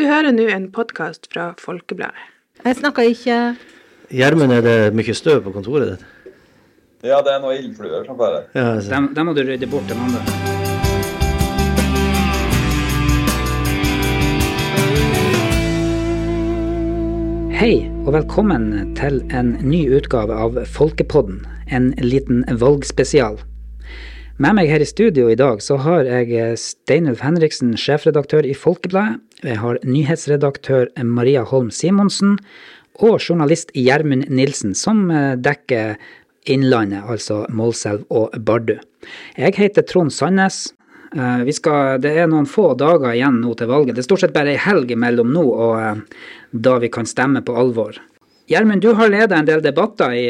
Du hører nå en podkast fra Folkebladet. Jeg snakker ikke Gjermund, er det mye støv på kontoret ditt? Ja, det er noe ildfluer som bare Ja. Dem, dem må du rydde bort en mandag. Hei, og velkommen til en ny utgave av Folkepodden, en liten valgspesial. Med meg her i studio i dag så har jeg Steinulf Henriksen, sjefredaktør i Folkebladet. Jeg har nyhetsredaktør Maria Holm Simonsen og journalist Gjermund Nilsen, som eh, dekker Innlandet, altså Målselv og Bardu. Jeg heter Trond Sandnes. Eh, Vi skal, det er noen få dager igjen nå til valget. Det er stort sett bare ei helg mellom nå og eh, da vi kan stemme på alvor. Gjermund, du har ledet en del debatter i,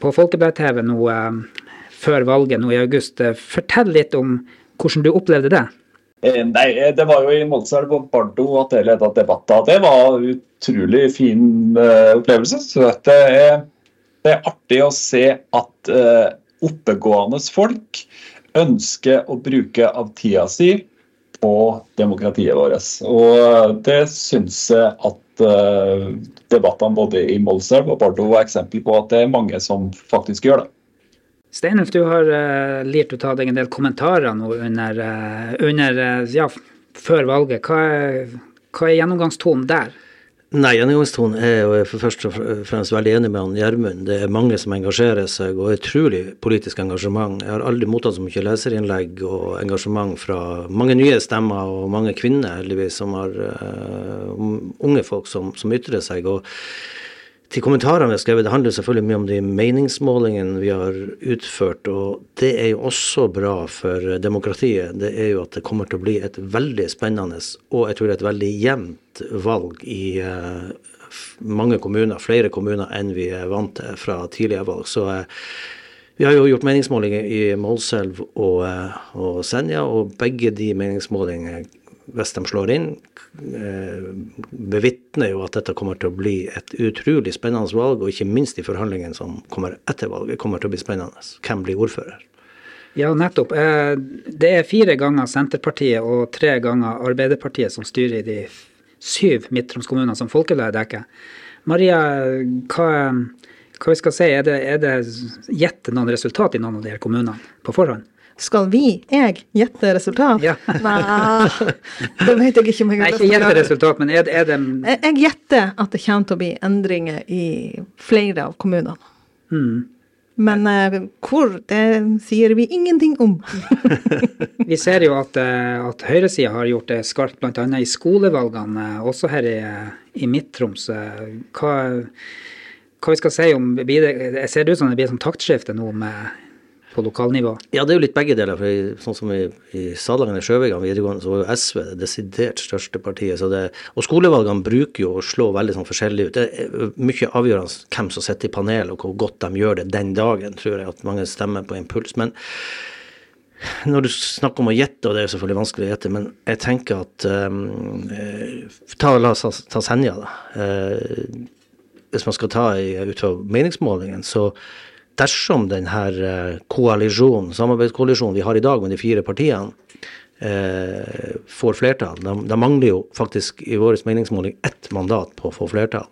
på Folkeblad-TV nå før valget nå i august. Fortell litt om hvordan du opplevde det. Eh, Nei, eh, det var jo i Målselv og Bardo at jeg leda debatter. Det var en utrolig fin eh, opplevelse. Så det, er, det er artig å se at oppegående folk ønsker å bruke av tida si på demokratiet vårt. Og det syns jeg at eh, debattene både i Målselv og Bardo er eksempel på at det er mange som faktisk gjør det. Steinulf, du har uh, lirt ut av deg en del kommentarer nå under, uh, under uh, ja, før valget. Hva er, hva er gjennomgangstonen der? Nei, gjennomgangstonen er jo for først og fremst veldig enig med han Gjermund. Det er mange som engasjerer seg, og utrolig politisk engasjement. Jeg har aldri mottatt så mye leserinnlegg og engasjement fra mange nye stemmer og mange kvinner, heldigvis, som har unge folk som, som ytrer seg. og til kommentarene vi har skrevet, Det handler selvfølgelig mye om de meningsmålingene vi har utført. og Det er jo også bra for demokratiet. Det er jo at det kommer til å bli et veldig spennende og jeg tror et veldig jevnt valg i eh, mange kommuner. Flere kommuner enn vi er vant til fra tidligere valg. Så eh, vi har jo gjort meningsmålinger i Målselv og, eh, og Senja, og begge de meningsmålingene, hvis de slår inn, eh, bevitner jo at dette kommer til å bli et utrolig spennende valg, og ikke minst de forhandlingene som kommer etter valget, kommer til å bli spennende. Hvem blir ordfører? Ja, nettopp. Eh, Det er fire ganger Senterpartiet og tre ganger Arbeiderpartiet som styrer i de syv Midt-Troms-kommunene som Folkebladet dekker. Maria, hva, hva vi skal si, er det, er det gitt noen resultat i noen av de her kommunene på forhånd? Skal vi, jeg, gjette resultat? Ja. Nei, det vet jeg ikke om jeg har lyst til å gjette resultat, men er, det- er det Jeg, jeg gjetter at det kommer til å bli endringer i flere av kommunene. Mm. Men uh, hvor, det sier vi ingenting om. Vi ser jo at, eh, at høyresida har gjort det skarpt bl.a. i skolevalgene, eh, også her i, i Midt-Troms. Hva, hva vi skal si om det, ser det ut som det blir som taktskifte nå med, på lokalnivå. Ja, det er jo litt begge deler. for Sånn som i, i Salangen og Sjøvegan videregående, så var jo SV det desidert største partiet. Så det, og skolevalgene bruker jo å slå veldig sånn forskjellig ut. Det er mye avgjørende hvem som sitter i panel, og hvor godt de gjør det den dagen, tror jeg at mange stemmer på impuls. Men når du snakker om å gjette, og det er jo selvfølgelig vanskelig å gjette, men jeg tenker at um, ta, La oss ta, Senja, da. Uh, hvis man skal ta ut fra meningsmålingen, så dersom denne eh, koalisjonen, samarbeidskoalisjonen vi har i dag med de fire partiene, eh, får flertall da, mangler jo faktisk i vår meningsmåling ett mandat på å få flertall.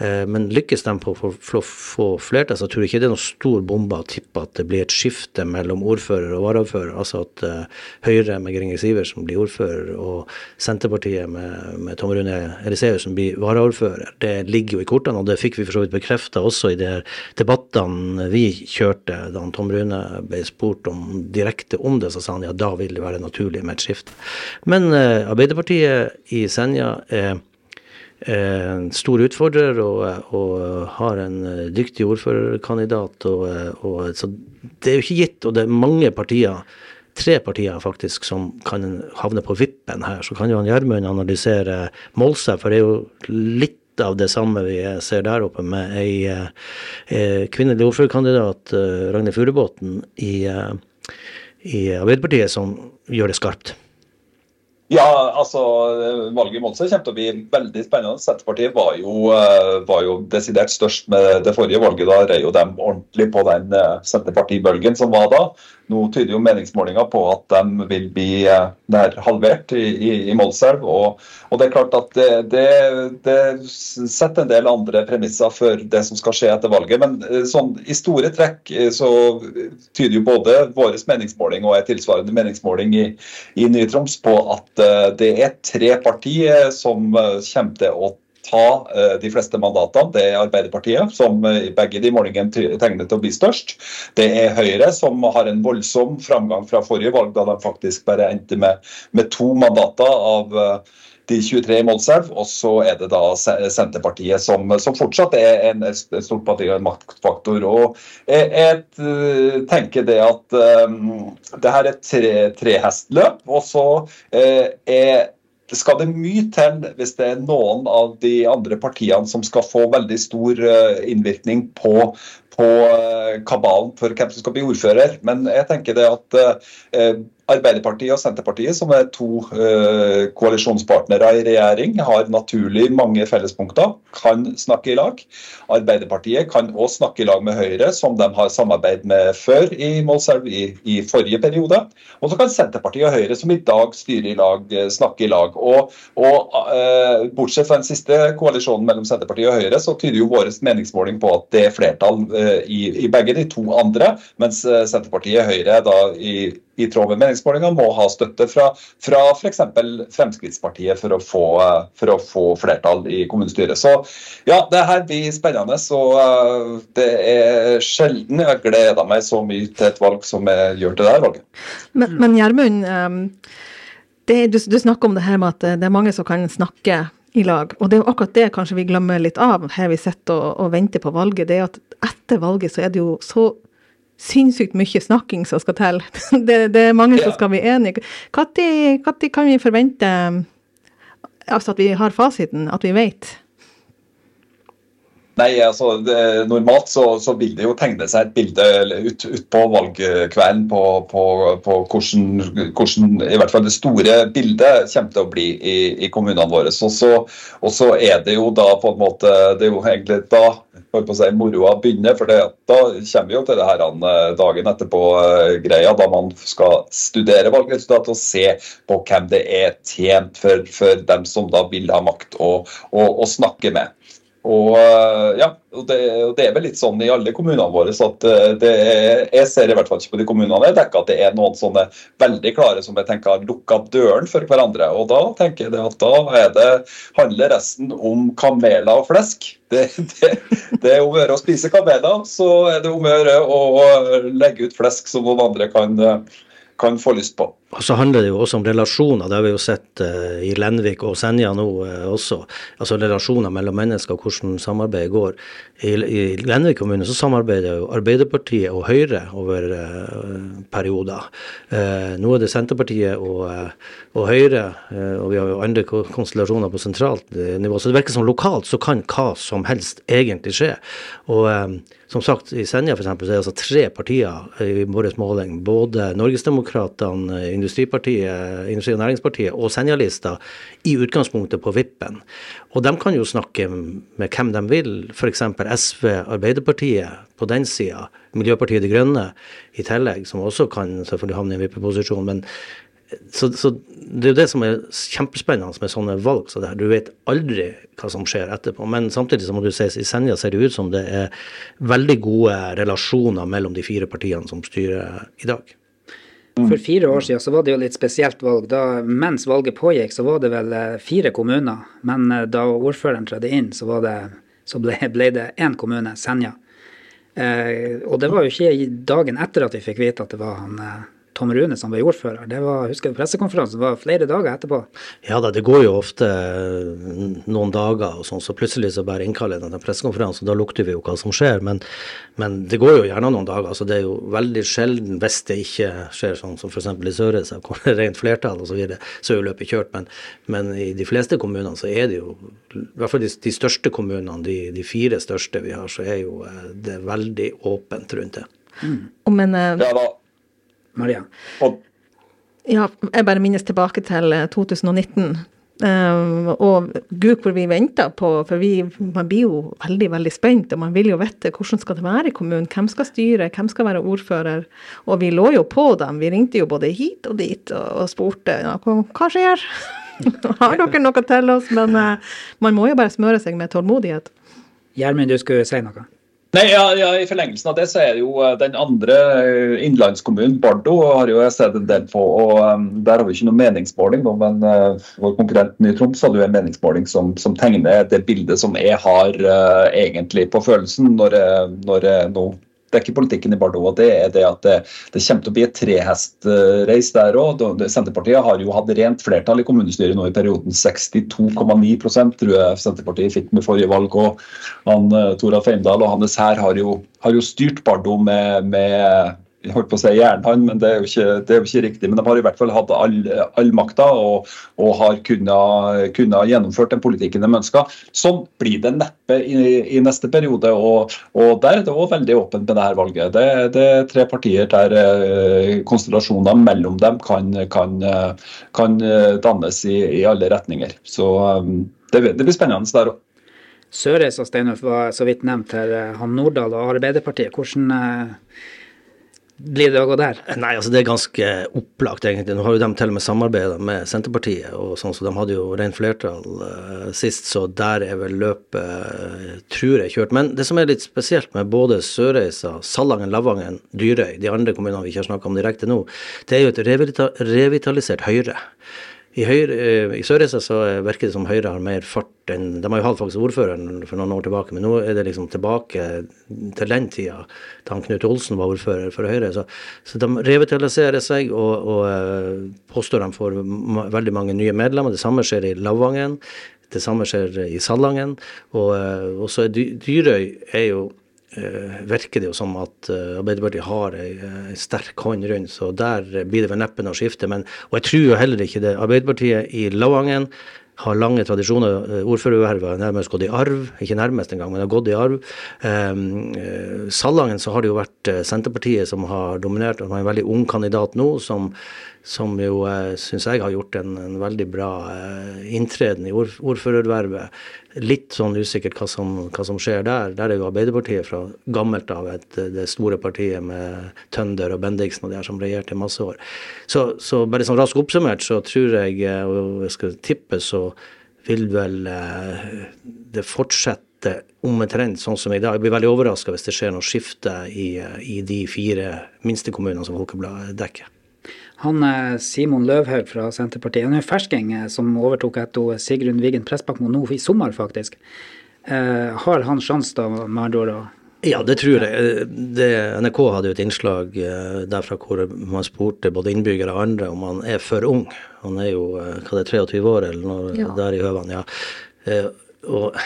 Eh, men lykkes de på å få- flertall, så tror jeg ikke det er noen stor bombe å tippe at det blir et skifte mellom ordfører og varaordfører. Altså at eh, Høyre med Gringer Sivertsen blir ordfører, og Senterpartiet med, med Tom Rune Eliseussen blir varaordfører. Det ligger jo i kortene, og det fikk vi for så vidt bekrefta også i de debattene vi kjørte da Tom Rune ble spurt om direkte om det, så sa han ja, da vil det være naturlig med et skifte. Men eh, Arbeiderpartiet i Senja er en stor utfordrer og, og har en eh, dyktig ordførerkandidat. Og, eh, og, så det er jo ikke gitt, og det er mange partier, tre partier faktisk, som kan havne på vippen her. Så kan jo han Gjermund analysere Målsa, for det er jo litt av det samme vi ser der oppe, med ei ei kvinnelig ordførerkandidat, eh, Ragnhild Furubotn, i, eh, i Arbeiderpartiet, som gjør det skarpt. Ja, altså Valget i Målselv kommer til å bli veldig spennende. Senterpartiet var jo, eh, var jo desidert størst med det forrige valget. Da rei jo dem ordentlig på den eh, Senterpartibølgen som var da. Nå tyder jo meningsmålinger på at de vil bli eh, nær halvert i, i, i Målselv. Og, og, det er klart at det, det, det, setter en del andre premisser for det som skal skje etter valget. Men eh, sånn, i store trekk eh, så tyder jo både vår meningsmåling og en tilsvarende meningsmåling i, i Ny-Troms på at det er tre partier som kommer til å ta eh, de fleste mandatene. Det er Arbeiderpartiet, som eh, begge de målingene tegner til å bli størst. Det er Høyre, som har en voldsom framgang fra forrige valg, da de faktisk bare endte med, med to mandater av eh, de 23 i Målselv. Og så er det da Senterpartiet, som, som fortsatt er en, stort parti og en maktfaktor. Og jeg, jeg tenker det at um, det her er tre, trehestløp, og så uh, er skal det mye til hvis det er noen av de andre partiene som skal få veldig stor eh, innvirkning på, på eh, kabalen for hvem som skal bli ordfører. Men jeg tenker det at eh, Arbeiderpartiet og Senterpartiet, som er to uh, koalisjonspartnere i regjering, har naturlig mange fellespunkter, kan snakke i lag. Arbeiderpartiet kan også snakke i lag med Høyre, som de har samarbeidet med før i Målselv i, i, forrige periode. Og så kan Senterpartiet og Høyre, som i dag styrer i lag, eh, snakke i lag. Og, og uh, Bortsett fra den siste koalisjonen mellom Senterpartiet og Høyre, så tyder jo vår meningsmåling på at det er flertall uh, i, i, begge de to andre, mens Senterpartiet og Høyre da i i tråd med meningsmålingene må ha støtte fra, fra f.eks. Fremskrittspartiet for å, få, for å, få, flertall i kommunestyret. Så ja, det her blir spennende. Så uh, det er sjelden jeg gleder meg så mye til et valg som jeg gjør til det her valget. Men, men Gjermund, det, du, du snakker om det her med at det er mange som kan snakke i lag. Og det er jo akkurat det kanskje vi glemmer litt av her vi sitter og, og venter på valget. Det er at etter valget så er det jo så sinnssykt mye snakking som skal til. Det, det er mange som skal bli enige. Når kan vi forvente altså at vi har fasiten, at vi vet? Nei, altså det, Normalt så, så, vil det jo tegne seg et bilde ut, valgkvelden på, på, på hvordan, hvordan, i hvert fall det store bildet kommer til å bli i, i kommunene våre. Og så er det jo da på en måte Det er jo egentlig da si, moroa begynner. for det, Da kommer vi jo til det her eh, dagen etterpå-greia, da man skal studere valgresultatet og se på hvem det er tjent for, for dem som da vil ha makt å, å, å snakke med. Og eh, ja, det, og det, er vel litt sånn i alle kommunene våre. at eh, det Jeg ser i hvert fall ikke på de kommunene jeg tenker at det er noen sånne veldig klare som jeg tenker har lukka døren for hverandre. Og da tenker jeg at da det, handler resten om kameler og flesk. Det, det, det er om å gjøre å spise kameler, så er det om å gjøre å legge ut flesk som noen andre kan, kan få lyst på. Og så handler det jo også om relasjoner. Det har vi jo sett uh, i Lenvik og Senja nå uh, også. Altså relasjoner mellom mennesker og hvordan samarbeidet går. I, i Lenvik kommune så samarbeider jo Arbeiderpartiet og Høyre over uh, perioder. nå er det Senterpartiet og, og Høyre, og vi har jo andre konstellasjoner på sentralt nivå. Så det virker som lokalt så kan hva som helst egentlig skje. Og som sagt, i Senja f.eks. så er det altså tre partier i vår måling. Både Norgesdemokratene, Industripartiet, Industri- og Næringspartiet og Senja-lista i utgangspunktet på vippen. Og de kan jo snakke med hvem de vil, f.eks. SV, Arbeiderpartiet på den sida, Miljøpartiet De Grønne i tillegg, som også kan selvfølgelig havne i en vippeposisjon. men så, så, Det er jo det som er kjempespennende med sånne valg. Så du vet aldri hva som skjer etterpå. Men samtidig så må du sies, i Senja ser det ut som det er veldig gode relasjoner mellom de fire partiene som styrer i dag. For fire år siden så var det jo litt spesielt valg. Da, mens valget pågikk, så var det vel eh, fire kommuner. Men eh, da ordføreren trådte inn, så, det, så ble, ble, det én kommune, Senja. Eh, og det var jo ikke dagen etter at vi fikk vite at det var han eh, Tom Rune som ble ordfører. Det var, husker pressekonferansen var flere dager etterpå. Ja da, det går jo ofte noen dager og sånn, så plutselig så bare innkaller den pressekonferansen. Da lukter vi jo hva som skjer. Men, men, det går jo gjerne noen dager. så Det er jo veldig sjelden hvis det ikke skjer sånn som f.eks. i Sørreisa, hvor det er rent flertall osv., så, videre, så er jo løpet kjørt. Men, men, i de fleste kommunene så er det jo, i hvert fall de, de største kommunene, de, de, fire største vi har, så er jo eh, det veldig åpent rundt det. Mm. Men, uh, ja, da Maria? Ja, jeg bare minnes tilbake til 2019. Eh, Um, og gud hvor vi venter på, for vi, man blir jo veldig veldig spent, og man vil jo vite hvordan skal det være i kommunen, hvem skal styre, hvem skal være ordfører. Og vi lå jo på dem, vi ringte jo både hit og dit og, og spurte ja, hva skjer? Har dere noe til oss? Men uh, man må jo bare smøre seg med tålmodighet. Gjermund, du skulle si noe? Nei, ja, ja, I forlengelsen av det så er det jo eh, den andre eh, innlandskommunen, Bardo, har jo jeg sett en del på. og um, Der har vi ikke noen meningsmåling, men uh, vår konkurrent Ny-Troms hadde jo en meningsmåling som, som, tegner det bildet som jeg har uh, egentlig på følelsen når, når jeg nå dekker politikken i Bardot. Det er det at det, det kommer til å bli et trehestreis der òg. Senterpartiet har jo hatt rent flertall i kommunestyret nå i perioden. 62,9% tror jeg Senterpartiet fikk med forrige valg. og han, Toralf Feimdal og Hannes Her har har jo styrt Bardo med, med jeg holdt på å si jernhånd, men det er, ikke, det er jo ikke riktig. Men de har i hvert fall hatt all, all og, og, har kunnet, kunnet gjennomført den politikken de ønsker. Sånn blir det neppe i, i neste periode. Og, og, der er det òg veldig åpent med det her valget. Det, det er tre partier der eh, konstellasjoner mellom dem kan, kan, kan dannes i, i, alle retninger. Så um, det, det blir spennende der òg. Og Steinulf var så vidt nevnt her. Han Nordahl og Arbeiderpartiet. Hvordan eh, blir det å gå der? Nei, altså det er ganske opplagt, egentlig. Nå har jo de til og med samarbeida med Senterpartiet, og sånn, så de hadde jo rent flertall uh, sist, så der er vel løpet, uh, tror jeg, kjørt. Men det som er litt spesielt med både Sørreisa, Salangen, Lavangen, Dyrøy, de andre kommunene vi ikke har snakka om direkte nå, det er jo et revitalisert Høyre. I, Høyre, eh, i Sørreisa så virker det som Høyre har mer fart enn De har jo hatt faktisk ordføreren for noen år tilbake, men nå er det liksom tilbake til den tida da han Knut Olsen var ordfører for Høyre. Så, så de revitaliserer seg og, og eh, påstår de får veldig mange nye medlemmer. Det samme skjer i Lavangen. Det samme skjer i Salangen. Og så er Dyrøy er jo virker det jo som at uh, Arbeiderpartiet har ei uh, sterk hånd rundt, så der blir det vel neppe noe skifte. Men, og jeg tror jo heller ikke det. Arbeiderpartiet i Lavangen har lange tradisjoner. Ordførervervet har nærmest gått i arv, ikke nærmest engang, men har gått i arv. Um, Salangen så har det jo vært Senterpartiet som har dominert, og har en veldig ung kandidat nå som som jo eh, syns jeg har gjort en, en veldig bra eh, inntreden i ord, ordførervervet. Litt sånn usikkert hva som, hva som, skjer der. Der er jo Arbeiderpartiet fra gammelt av et, det store partiet med Tønder og Bendiksen og de her som regjerte i masse år. Så, så bare sånn raskt oppsummert så tror jeg, eh, og jeg skal tippe, så vil vel eh, det fortsette omtrent sånn som i dag. Jeg blir veldig overraska hvis det skjer noe skifte i, i de fire minste kommunene som Folkebladet dekker. Han Simon Løvhaug fra Senterpartiet, han er fersking eh, som overtok etter Sigrun Wiggen Pressbakmo nå i sommer, faktisk. Eh, har han sjanse da, med andre ord? Ja, det tror jeg. Det, NRK hadde jo et innslag eh, derfra hvor man spurte både innbyggere og andre om han er for ung. Han er jo hva det er, 23 år eller noe ja. der i høvene. Ja. Og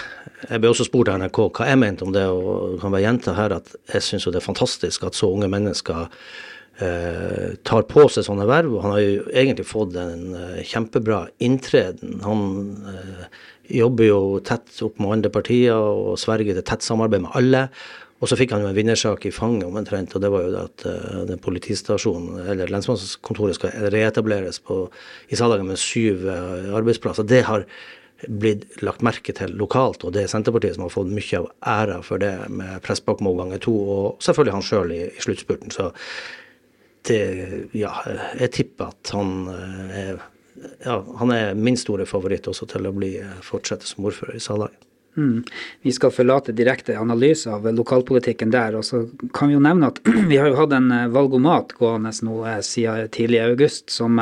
jeg ble også spurt av NRK hva jeg mente om det, og kan bare gjenta her at jeg syns det er fantastisk at så unge mennesker eh, tar på seg sånne verv. og Han har jo egentlig fått en eh, kjempebra inntreden. Han eh, jobber jo tett opp med andre partier og sverger til tett samarbeid med alle. Og så fikk han jo en vinnersak i fanget omtrent, og det var jo at den politistasjonen, eller lensmannskontoret, skal reetableres på, i Salagen med syv arbeidsplasser. Det har blitt lagt merke til lokalt, og det er Senterpartiet som har fått mye av æra for det, med Pressbakmo ganger to, og selvfølgelig han sjøl i, i, sluttspurten. Så det Ja, jeg tipper at han eh, er, ja, han er min store favoritt også til å bli eh, fortsette som ordfører i Salangen. Mm. Vi skal forlate direkte analyse av lokalpolitikken der. og så kan Vi jo nevne at vi har jo hatt en eh, valgomat gående nå siden tidlig i august, som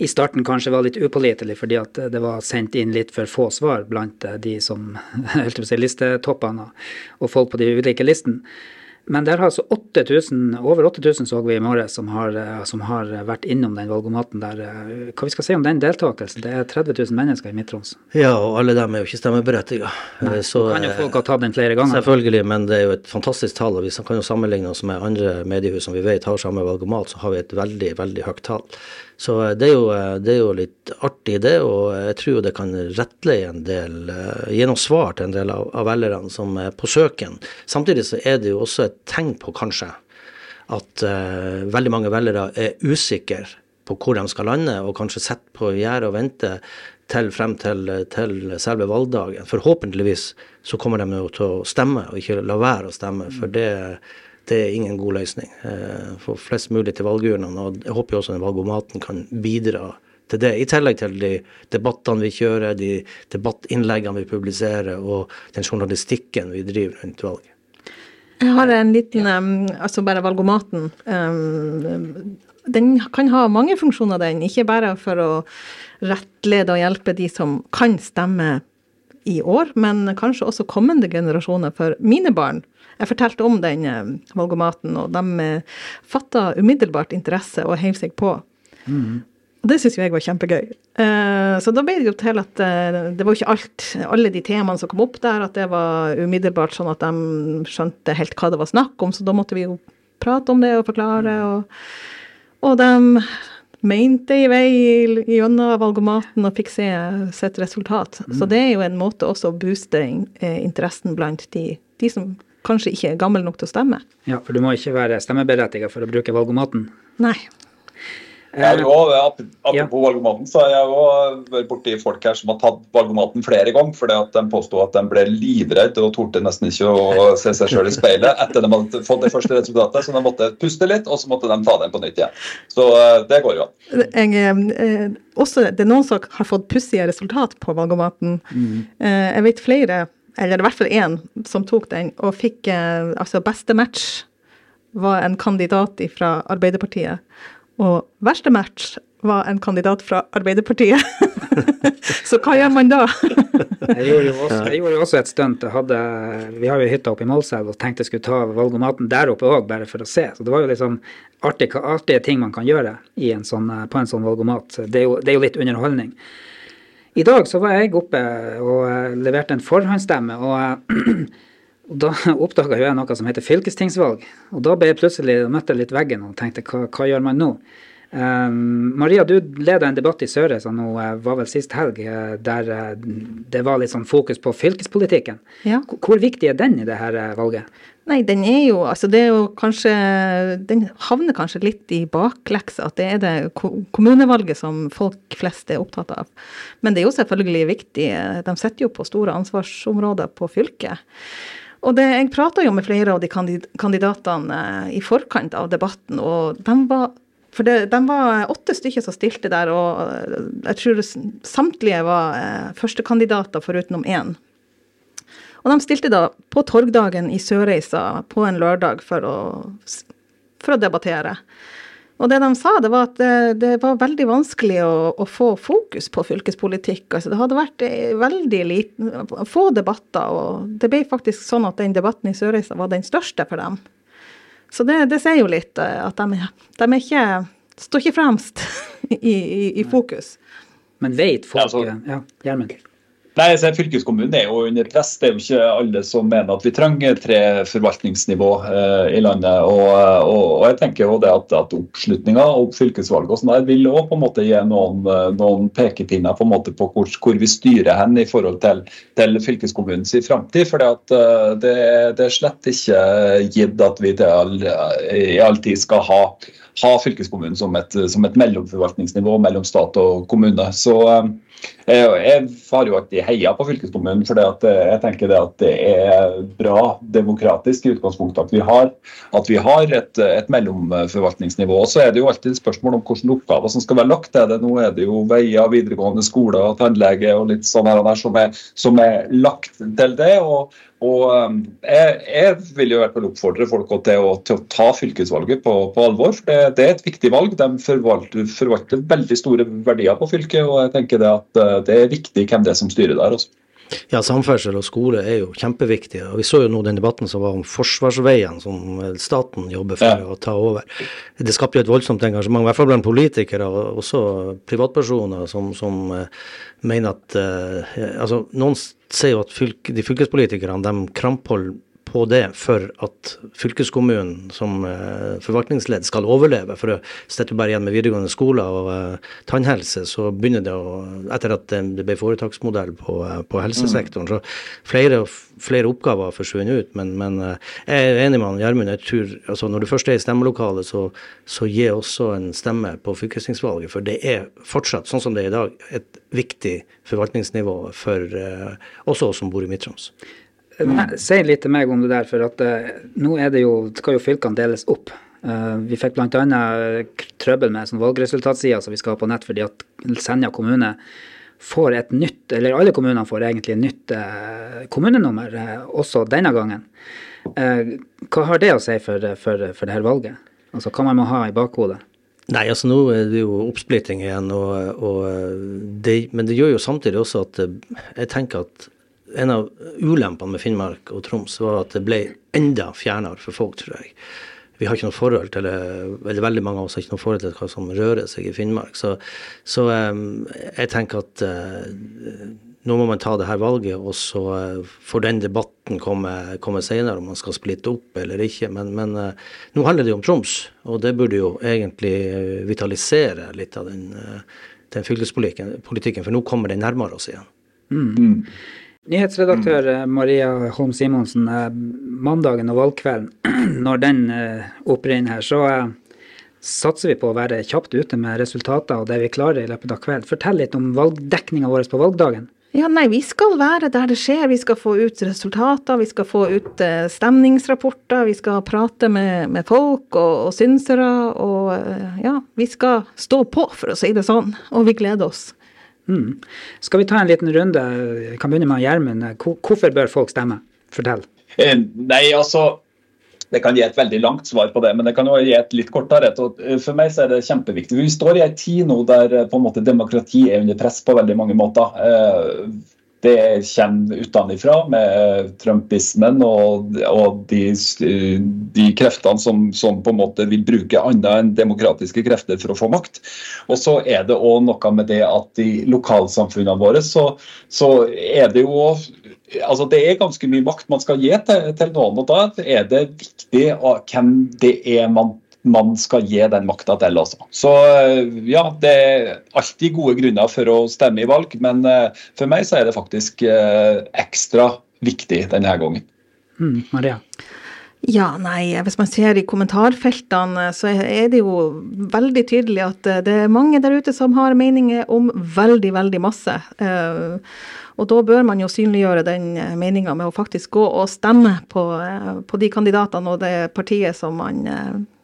i starten kanskje var litt upålitelig fordi at det var sendt inn litt for få svar blant de som helt si, listetoppene og folk på de ulike listene. Men der har altså 8000, over 8000 så vi i morges som, eh, som, har vært innom den valgomaten der. Eh, hva vi skal si om den deltakelsen? Det er 30 000 mennesker i Midt-Troms. Ja, og alle dem er jo ikke stemmeberettiga. Så kan jo folk ha tatt den flere ganger. Selvfølgelig, men det er jo et fantastisk tall. og Vi kan jo sammenligne oss med andre mediehus som vi vet har samme valgomat, så har vi et veldig, veldig høyt tall. Så eh, det er, jo, eh, det er, jo, litt artig, det. Og jeg tror det kan rettleie en del, eh, gi noe svar til en del av, av velgerne som er på søken. Samtidig så er det jo også et tegn på, kanskje, at uh, veldig mange velgere er usikre på hvor de skal lande, og kanskje sitter på gjerdet og venter til frem til, til, selve valgdagen. Forhåpentligvis så kommer de jo til å stemme, og ikke la være å stemme. For det, det er ingen god løsning. Uh, få flest mulig til valgurnene. Og jeg håper jo også den valgomaten kan bidra til det. I tillegg til de debattene vi kjører, de debattinnleggene vi publiserer, og den journalistikken vi driver rundt valget. Jeg har en liten um, Altså bare valgomaten. Um, den kan ha mange funksjoner, den. Ikke bare for å rettlede og hjelpe de som kan stemme i år, men kanskje også kommende generasjoner. For mine barn Jeg fortalte om den valgomaten, og de uh, fatta umiddelbart interesse og heiv seg på. Mm. Og det syns jo jeg var kjempegøy. Uh, så da ble det jo til at uh, det var jo ikke alt, alle de temaene som kom opp der, at det var umiddelbart sånn at de skjønte helt hva det var snakk om, så da måtte vi jo prate om det og forklare. Og, og de mente i vei gjennom valgomaten og fikk se sitt resultat. Mm. Så det er jo en måte også å booste eh, interessen blant de, de som kanskje ikke er gamle nok til å stemme. Ja, for du må ikke være stemmeberettiget for å bruke valgomaten? Nei. Jeg jo, Apropos ja. valgomaten, så har jeg jo vært borti folk her som har tatt valgomaten flere ganger fordi at de påsto at de ble livredde og torde nesten ikke å se seg sjøl i speilet etter de hadde fått det første resultatet. Så de måtte puste litt, og så måtte de ta den på nytt igjen. Så eh, det går jo an. Eh, også, det er noen som har fått pussige resultat på valgomaten. Mm. Eh, jeg vet flere, eller i hvert fall én, som tok den og fikk eh, altså beste match var en kandidat fra Arbeiderpartiet. Og verste match var en kandidat fra Arbeiderpartiet. så hva gjør man da? jeg, gjorde jo også, jeg gjorde jo også et stunt. Vi har jo hytta oppe i Målselv og tenkte jeg skulle ta valgomaten der oppe òg, bare for å se. Så det var jo liksom artige, artige ting man kan gjøre en sånn, på en sånn valgomat. Det er, jo, det er jo litt underholdning. I dag så var jeg oppe og eh, leverte en forhåndsstemme. og Og Da oppdaga jeg noe som heter fylkestingsvalg. Og da ble jeg plutselig møtte litt veggen og tenkte hva, hva gjør man nå? Um, Maria, du leda en debatt i Sørreisa nå, eh, var vel sist helg, eh, der eh, det var litt sånn fokus på fylkespolitikken. Ja. Hvor viktig er den i det her valget? Nei, den er jo altså det er jo kanskje Den havner kanskje litt i bakleksa, at det er det kommunevalget som folk flest er opptatt av. Men det er jo selvfølgelig viktig. De sitter jo på store ansvarsområder på fylket. Og det, jeg prata jo med flere av de kandidatene eh, i forkant av debatten, og de var for det, de var åtte stykker som stilte der, og eh, jeg tror samtlige var eh, førstekandidater forutenom én. Og de stilte da på torgdagen i Sørreisa på en lørdag for å, for å debattere. Og det de sa, det var at det, det var veldig vanskelig å, å, få fokus på fylkespolitikk. Altså, det hadde vært eh, veldig liten, få debatter, og det ble faktisk sånn at den debatten i Sørreisa var den største for dem. Så det, det sier jo litt eh, at de, de ikke, står ikke fremst i, i, i fokus. Men veit folk Ja, Gjermund? Nei, så Fylkeskommunen er jo under press. Det er jo ikke alle som mener at vi trenger tre forvaltningsnivå eh, i landet. Og, og, og, jeg tenker jo det at, at oppslutninga og fylkesvalget og sånn der vil også på en måte gi noen, noen pekepinner på en måte på hvor, hvor, vi styrer hen i forhold til, til fylkeskommunens framtid. For det, det, er slett ikke gitt at vi til all, i all tid skal ha ha fylkeskommunen som et, som et mellomforvaltningsnivå mellom stat og kommune. Så eh, jeg har jo alltid heia på fylkeskommunen, for eh, jeg tenker det at det er bra demokratisk i utgangspunktet at vi har, at vi har et, et mellomforvaltningsnivå. Så er det jo alltid et spørsmål om hvilke oppgaver som skal være lagt til det. Nå er det jo veier, videregående skoler, tannlege og litt sånn her og der som er, som er lagt til det. og og um, jeg, jeg, vil jo i hvert fall oppfordre folk til å, til å ta fylkesvalget på, på alvor. det, det, er et viktig valg. De forvalter, forvalter, veldig store verdier på fylket. og jeg tenker det at uh, det er viktig hvem det er som styrer der. også. Ja, samferdsel og skole er jo kjempeviktige. og Vi så jo nå den debatten som var om forsvarsveien som staten jobber for ja. å ta over. Det skapte jo et voldsomt engasjement, i hvert fall blant politikere og også privatpersoner som, som uh, mener at eh, altså Noen sier jo at fylk, de fylkespolitikerne de krampholder på det for at fylkeskommunen som uh, forvaltningsledd skal overleve. For sitter du bare igjen med videregående skoler og uh, tannhelse, så begynner det å Etter at det, ble foretaksmodell på, uh, på helsesektoren, mm. så flere, flere oppgaver har forsvunnet ut. Men, men jeg er enig med Gjermund. jeg tror, altså Når du først er i stemmelokalet, så, så gi også en stemme på fylkestingsvalget. For det er fortsatt, sånn som det er i dag, et viktig forvaltningsnivå for også oss som bor i Midt-Troms. Si litt til meg om det der, for at uh, nå er det jo, skal jo fylkene deles opp. Uh, vi fikk bl.a. trøbbel med sånn valgresultatsida som vi skal ha på nett, fordi at Senja kommune får et nytt, eller alle kommunene får egentlig et nytt kommunenummer også denne gangen. hva har det å si for, for, for det her valget? Altså hva man må ha i bakhodet? Nei, altså nå er det jo oppsplitting igjen, og, og det, men det gjør jo samtidig også at jeg tenker at en av ulempene med Finnmark og Troms var at det ble enda fjernere for folk, tror jeg. Vi har ikke noe forhold til eller veldig mange av oss har ikke noe forhold til hva som rører seg i Finnmark. Så, så um, jeg tenker at uh, nå må man ta det her valget, og så uh, får den debatten komme, komme senere, om man skal splitte opp eller ikke. Men, men uh, nå handler det jo om Troms, og det burde jo egentlig vitalisere litt av den, den fylkespolitikken, for nå kommer den nærmere oss igjen. Mm. Nyhetsredaktør mm. Maria Holm Simonsen, eh, mandagen og valgkvelden, når den eh, opprinner her, så satser vi på å være kjapt ute med resultater og det vi klarer i løpet av kvelden. Fortell litt om valgdekninga vår på valgdagen. Ja, nei, Vi skal være der det skjer. Vi skal få ut resultater, vi skal få ut stemningsrapporter. Vi skal prate med, med folk og, og synsere. Og ja, vi skal stå på, for å si det sånn. Og vi gleder oss. Mm. Skal vi ta en liten runde? Jeg kan begynne med Gjermund. Hvorfor bør folk stemme? Fortell. Eh, nei, altså det kan gi et veldig langt svar på det, men det kan også gi et litt kortere. Eh, for meg så er det kjempeviktig. Vi står i en tid nå der eh, på en måte demokrati er under press på veldig mange måter. Det kommer utenfra med trumpismen og, og de, de, kreftene som, som, på en måte vil bruke annet enn demokratiske krefter for å få makt. Og så er det òg noe med det at i lokalsamfunnene våre så, så er det jo altså Det er ganske mye makt man skal gi til, til noen, og da er det viktig hvem det er man man skal gi den makta til. Også. Så eh, ja, det er alltid gode grunner for å stemme i valg, men eh, for meg så er det faktisk eh, ekstra viktig denne gangen. Mm, Maria? Ja, nei, hvis man ser i kommentarfeltene, så er det jo veldig tydelig at det er mange der ute som har meninger om veldig, veldig masse. Og da bør man jo synliggjøre den meninga med å faktisk gå og stemme på, på de kandidatene og det partiet som man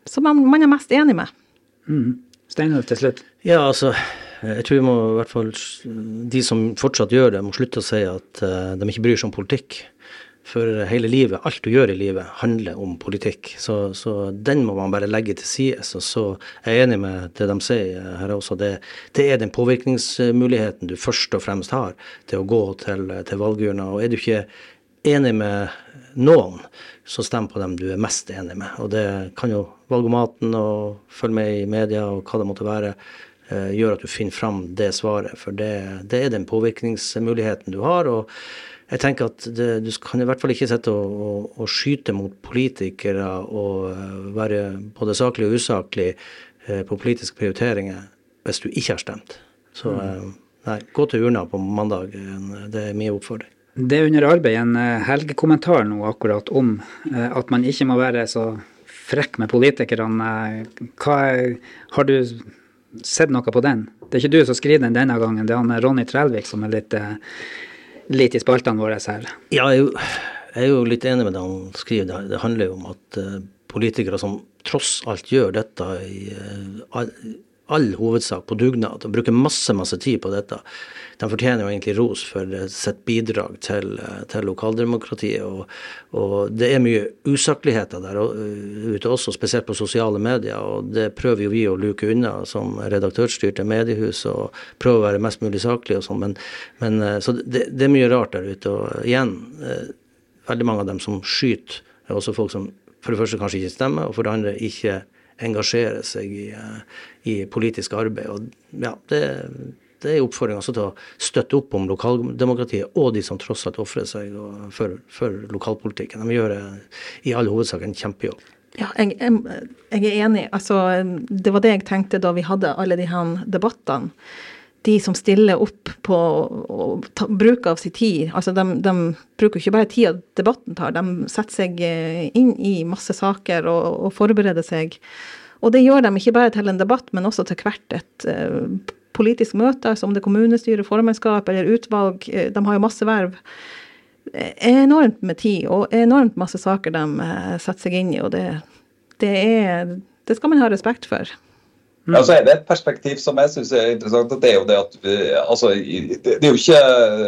som man, man er mest enig med. Mm. Steinar til slutt. Ja, altså jeg tror vi må i hvert fall de som fortsatt gjør det, må slutte å si at uh, de ikke bryr seg om politikk. For hele livet, alt du gjør i livet, handler om politikk. Så, så den må man bare legge til side. Så, så er enig med det de sier her også. Det, det, er den påvirkningsmuligheten du først og fremst har til å gå til, til valgurna. Og er du ikke enig med noen, så stem på dem du er mest enig med. Og det kan jo valgomaten og følge med i media og hva det måtte være, eh, gjøre at du finner fram det svaret. For det, det er den påvirkningsmuligheten du har. og jeg tenker at det, Du kan i hvert fall ikke sitte og, og, og, skyte mot politikere og eh, være både saklig og usaklig eh, på politiske prioriteringer hvis du ikke har stemt. Så mm. nei, gå til urna på mandag. Det er min oppfordring. Det er under arbeid en eh, helgekommentar nå akkurat om eh, at man ikke må være så frekk med politikerne. Hva, har du sett noe på den? Det er ikke du som skriver den denne gangen, det er han Ronny Trelvik som er litt, eh, litt i spaltene våre her. Ja, jeg er, jo, litt enig med det han skriver. Det handler jo om at politikere som tross alt gjør dette i all, hovedsak på dugnad og bruker masse, masse tid på dette, de fortjener jo egentlig ros for sitt bidrag til, til lokaldemokratiet. Og, og, det er mye usakligheter der ute også, spesielt på sosiale medier. Og det prøver jo vi å luke unna som redaktørstyrte mediehus, og prøve å være mest mulig saklig og sånn. Men, men, eh, så det, det, er mye rart der ute. Og igjen, eh, veldig mange av dem som skyter, er også folk som for det første kanskje ikke stemmer, og for det andre ikke engasjerer seg i, eh, i politisk arbeid. Og ja, det det er oppfordring også til å støtte opp om lokaldemokratiet og de som tross alt ofrer seg for, for, lokalpolitikken. De gjør i all hovedsak en kjempejobb. Ja, jeg, jeg, jeg, er enig. Altså, det var det jeg tenkte da vi hadde alle de her debattene. De som stiller opp på å bruk av sin tid. Altså, de, de bruker ikke bare tida debatten tar, de setter seg eh, inn i masse saker og, og forbereder seg. Og det gjør de ikke bare til en debatt, men også til hvert et uh, politisk møte, altså om det er kommunestyre, formannskap eller utvalg. Uh, de har jo masse verv enormt med tid og enormt masse saker de eh, setter seg inn i, og det, det, er, det skal man ha respekt for. Mm. Ja, så er det et perspektiv som jeg syns er interessant. og Det er jo det at vi, altså, det, er jo ikke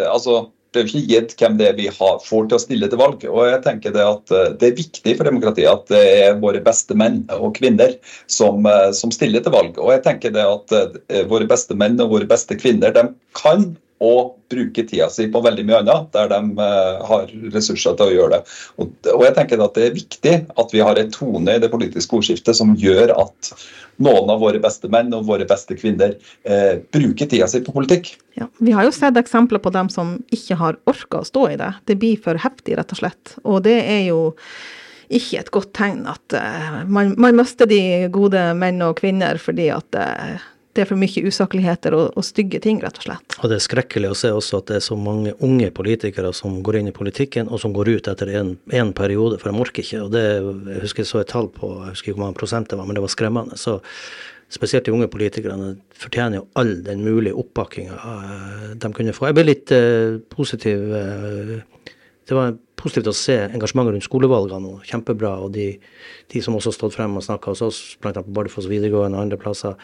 altså, det er jo ikke gitt hvem det er vi har, får til å stille til valg. og jeg tenker Det at eh, det er viktig for demokratiet at det er våre beste menn og kvinner som, eh, som stiller til valg. og jeg tenker det at Våre beste menn og våre beste kvinner de kan og bruke tida si på veldig mye annet, der de uh, har ressurser til å gjøre det. Og, jeg tenker at Det er viktig at vi har en tone i det politiske ordskiftet som gjør at noen av våre beste menn og våre beste kvinner eh, bruker tida si på politikk. Ja, vi har jo sett eksempler på dem som ikke har orka å stå i det. Det blir for heftig, rett og slett. Og det er jo ikke et godt tegn at uh, man, man mister de gode menn og kvinner fordi at det er for mye usakligheter og, og, stygge ting, rett og slett. Og det er skrekkelig å se også at det er så mange unge politikere som går inn i politikken, og som går ut etter en periode, for de orker ikke. Og det, jeg husker jeg så et tall på, jeg husker ikke hvor mange prosent det var, men det var skremmende. Så spesielt de unge politikerne fortjener jo all den mulige oppbakkinga eh, de kunne få. Jeg ble litt uh, positiv. Uh, det var positivt å se engasjementet rundt skolevalgene. og Kjempebra. Og de, de som også har stått frem og snakka hos oss, bl.a. på Bardufoss videregående og andre plasser,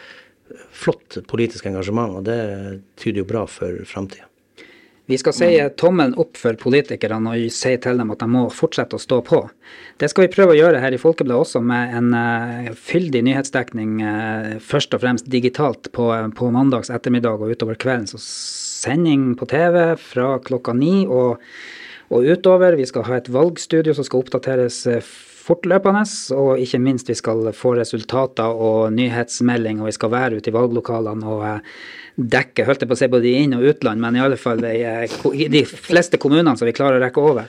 flott politisk engasjement, og det tyder jo bra for framtida. Vi skal si tommelen opp for politikerne og si til dem at de må fortsette å stå på. Det skal vi prøve å gjøre her i Folkebladet også, med en uh, fyldig nyhetsdekning, uh, først og fremst digitalt på, på, mandags ettermiddag og utover kvelden. Så sending på TV fra klokka ni og, og utover. Vi skal ha et valgstudio som skal oppdateres uh, fortløpende, og ikke minst vi skal få resultater og nyhetsmelding, og vi skal være ute i valglokalene og eh, dekke holdt jeg på å si både inn- og utland, men i alle fall i, eh, de fleste kommunene som vi klarer å rekke over.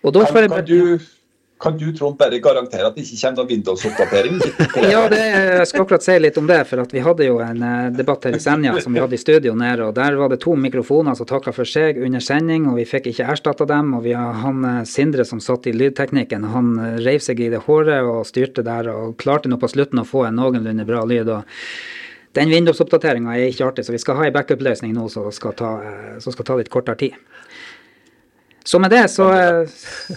Og da jeg... Kan du kan du Trond, bare garantere at det ikke kommer noen Windows-oppdatering? ja, det, jeg skal akkurat si litt om det. for Vi hadde jo en uh, debatt her i Senja som vi hadde i studio nede. og Der var det to mikrofoner som takka for seg under sending, og vi fikk ikke erstatta dem. og vi har Han uh, Sindre som satt i lydteknikken, han uh, reiv seg i det håret og styrte der, og klarte nå på slutten å få en noenlunde bra lyd. og den Windows-oppdateringa er ikke artig, så vi skal ha ei backup-løsning nå som skal, skal ta litt kortere tid. Så med det så uh,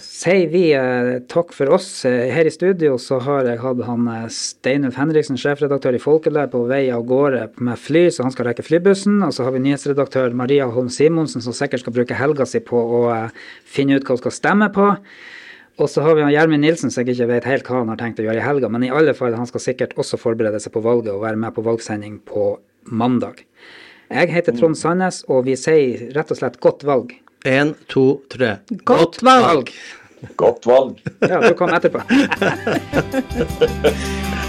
sier vi uh, takk for oss. Uh, her i studio så har jeg hatt han Steinulf Henriksen, sjefredaktør i Folkeblad, på vei av gårde med fly, så han skal rekke flybussen. Og så har vi nyhetsredaktør Maria Holm Simonsen, som sikkert skal bruke helga si på å finne ut hva hun skal stemme på. Og så har vi Gjermund Nilsen, som jeg ikke vet helt hva han har tenkt å gjøre i helga. Men i alle fall, han skal sikkert også forberede seg på valget og være med på valgsending på mandag. Jeg heter Trond Sandnes, og vi sier rett og slett godt valg. Én, to, tre. Godt valg! Godt valg. Ja, du kom etterpå.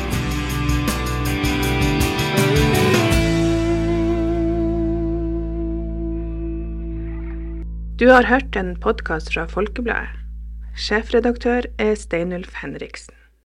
Du har hørt en podkast fra Folkebladet. Sjefredaktør er Steinulf Henriksen.